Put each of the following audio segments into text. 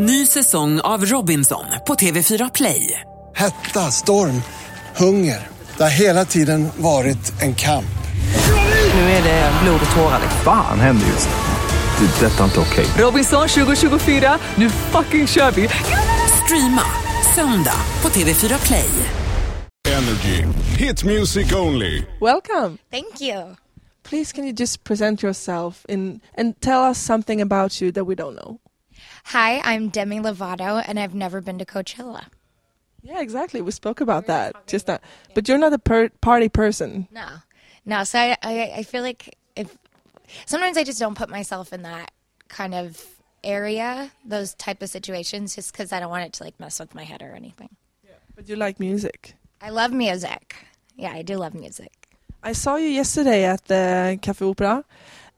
Ny säsong av Robinson på TV4 Play. Hetta, storm, hunger. Det har hela tiden varit en kamp. Nu är det blod och tårar. Fan händer just nu. Det. är Detta är inte okej. Robinson 2024, nu fucking kör vi! Streama söndag på TV4 Play. Energy. Hit music only. Welcome. Thank you. Please, can you just present yourself in and tell us something about you that we don't know? Hi, I'm Demi Lovato, and I've never been to Coachella. Yeah, exactly. We spoke about that just now. But you're not a per- party person. No, no. So I, I, I feel like if sometimes I just don't put myself in that kind of area, those type of situations, just because I don't want it to like mess with my head or anything. Yeah, But you like music. I love music. Yeah, I do love music. I saw you yesterday at the Cafe Opera,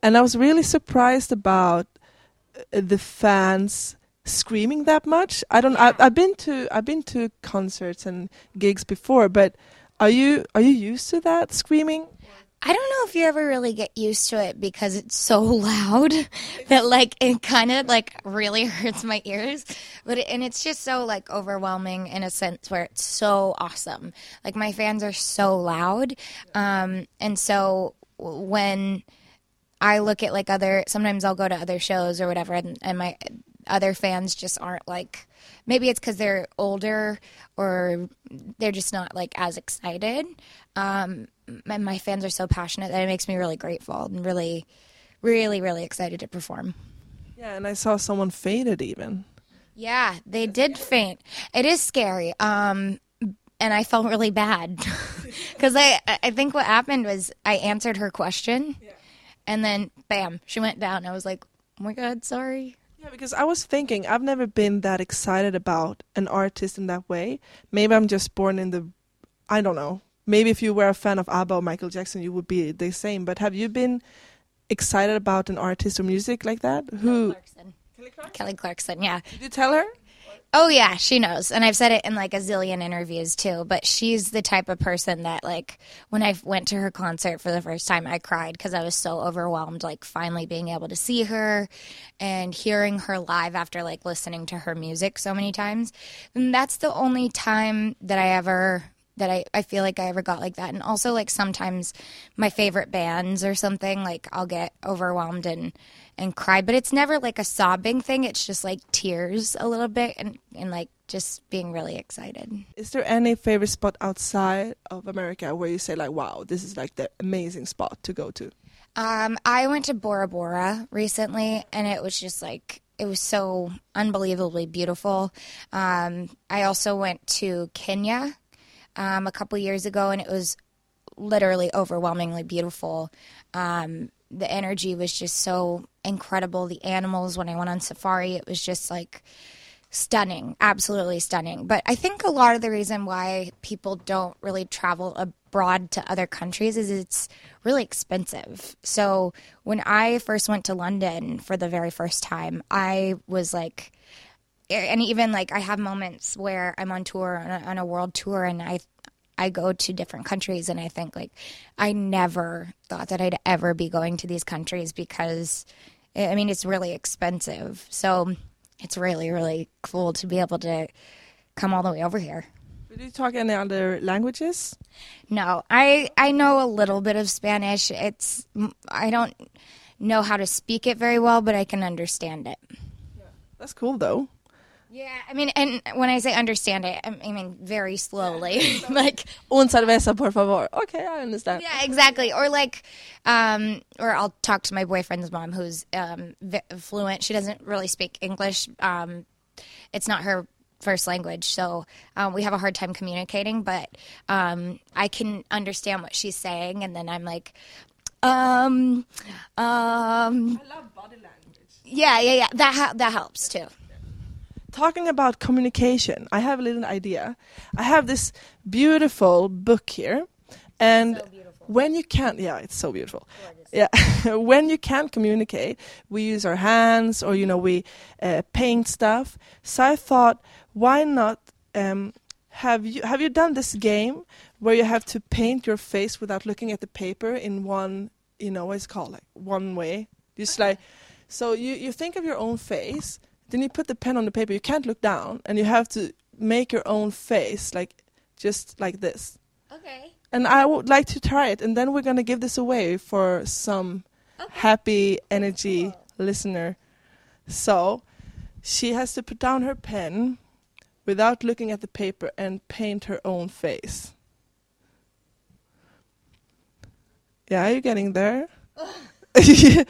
and I was really surprised about the fans screaming that much. I don't. I, I've been to I've been to concerts and gigs before, but are you are you used to that screaming? I don't know if you ever really get used to it because it's so loud that like it kind of like really hurts my ears. But it, and it's just so like overwhelming in a sense where it's so awesome. Like my fans are so loud, um, and so when I look at like other, sometimes I'll go to other shows or whatever, and, and my other fans just aren't like. Maybe it's because they're older or they're just not like as excited. Um, my, my fans are so passionate that it makes me really grateful and really, really, really excited to perform. Yeah, and I saw someone fainted even. Yeah, they did faint. It is scary. Um, and I felt really bad because I, I think what happened was I answered her question, and then bam, she went down. I was like, oh my god, sorry. Yeah, because I was thinking I've never been that excited about an artist in that way. Maybe I'm just born in the I don't know. Maybe if you were a fan of ABBA or Michael Jackson, you would be the same. But have you been excited about an artist or music like that? Who? Clarkson. Kelly Clarkson, yeah. Did you tell her? Oh yeah, she knows, and I've said it in like a zillion interviews too. But she's the type of person that like when I went to her concert for the first time, I cried because I was so overwhelmed. Like finally being able to see her and hearing her live after like listening to her music so many times. And that's the only time that I ever that I, I feel like I ever got like that. And also like sometimes my favorite bands or something, like I'll get overwhelmed and and cry. But it's never like a sobbing thing. It's just like tears a little bit and, and like just being really excited. Is there any favorite spot outside of America where you say like, "Wow, this is like the amazing spot to go to"? Um, I went to Bora Bora recently, and it was just like it was so unbelievably beautiful. Um, I also went to Kenya um, a couple years ago, and it was literally overwhelmingly beautiful. Um, the energy was just so incredible. The animals, when I went on safari, it was just like stunning, absolutely stunning. But I think a lot of the reason why people don't really travel abroad to other countries is it's really expensive. So when I first went to London for the very first time, I was like, and even like I have moments where I'm on tour on a, on a world tour and I I go to different countries and I think like I never thought that I'd ever be going to these countries because I mean it's really expensive. So it's really really cool to be able to come all the way over here. Do you talk any other languages? No, I I know a little bit of Spanish. It's I don't know how to speak it very well, but I can understand it. That's cool though. Yeah, I mean, and when I say understand it, I mean very slowly. like, Un cerveza, por favor. Okay, I understand. yeah, exactly. Or like, um, or I'll talk to my boyfriend's mom, who's um, v- fluent. She doesn't really speak English. Um, it's not her first language, so um, we have a hard time communicating. But um, I can understand what she's saying, and then I'm like, um, um, I love body language. yeah, yeah, yeah. That ha- that helps too. Talking about communication, I have a little idea. I have this beautiful book here, and when you can't, yeah, it's so beautiful. Yeah, when you can't communicate, we use our hands, or you know, we uh, paint stuff. So I thought, why not? Um, have you have you done this game where you have to paint your face without looking at the paper in one, you know, what it's called like one way? Just like, so you you think of your own face, then you put the pen on the paper. You can't look down, and you have to make your own face, like just like this. Okay. And I would like to try it, and then we're gonna give this away for some happy energy listener. So she has to put down her pen without looking at the paper and paint her own face. Yeah, are you getting there? yeah,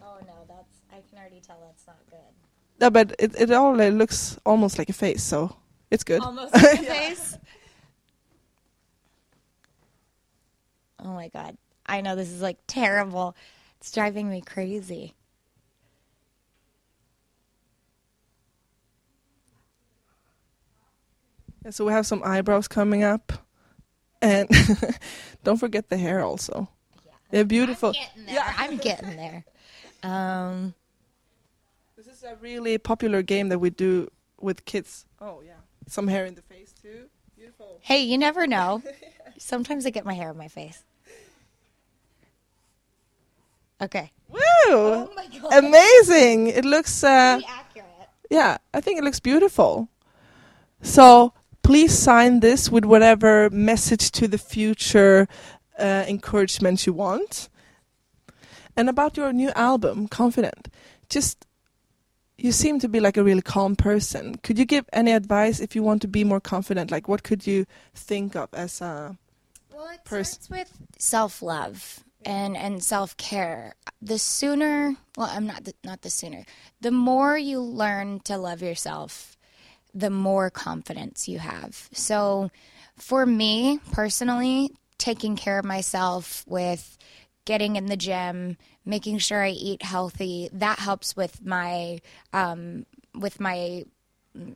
Oh no, that's I can already tell that's not good. No, but it it all uh, looks almost like a face, so it's good. Almost like a face. Oh my god. I know this is like terrible. It's driving me crazy. Yeah, so we have some eyebrows coming up, and don't forget the hair also. They're beautiful. Getting there. I'm getting there. Um is a really popular game that we do with kids. Oh yeah, some hair in the face too. Beautiful. hey, you never know. Sometimes I get my hair in my face. Okay. Woo! Oh my god. Amazing! It looks. Uh, accurate. yeah, I think it looks beautiful. So please sign this with whatever message to the future uh, encouragement you want. And about your new album, Confident, just you seem to be like a really calm person. Could you give any advice if you want to be more confident? Like, what could you think of as a Well, it Pers- starts with self love and and self care. The sooner, well, I'm not the, not the sooner. The more you learn to love yourself, the more confidence you have. So, for me personally, taking care of myself with getting in the gym, making sure I eat healthy, that helps with my um, with my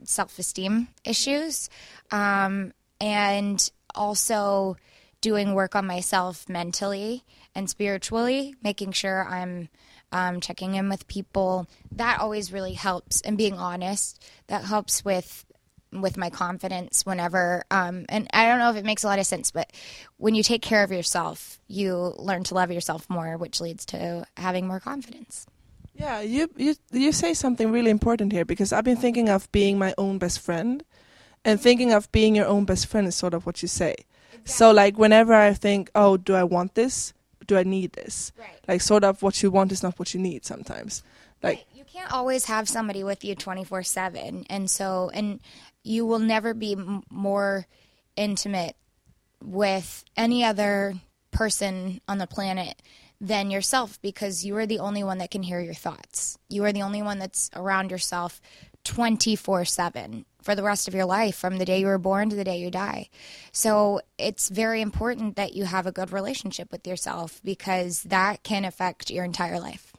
self esteem issues. Um, and also doing work on myself mentally and spiritually, making sure I'm um, checking in with people. That always really helps. And being honest, that helps with with my confidence whenever um, and i don't know if it makes a lot of sense but when you take care of yourself you learn to love yourself more which leads to having more confidence Yeah, you you you say something really important here because I've been thinking of being my own best friend, and thinking of being your own best friend is sort of what you say. So like whenever I think, oh, do I want this? Do I need this? Right. Like sort of what you want is not what you need sometimes. Like can't always have somebody with you 24 7 and so and you will never be m- more intimate with any other person on the planet than yourself because you are the only one that can hear your thoughts. You are the only one that's around yourself 24 7 for the rest of your life from the day you were born to the day you die. So it's very important that you have a good relationship with yourself because that can affect your entire life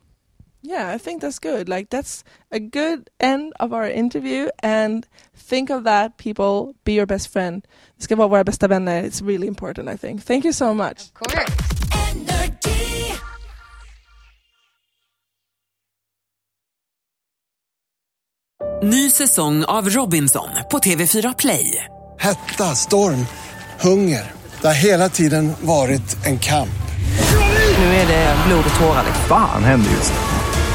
Yeah, I think that's good. Like that's a good end of our interview and think of that people be your best friend. Vi ska vara våra bästa vänner. It's really important I think. Thank you so much. of course Ny säsong av Robinson på TV4 Play. Hetta, storm, hunger. Det har hela tiden varit en kamp. Nu är det blod och tårar. Fan händer just nu.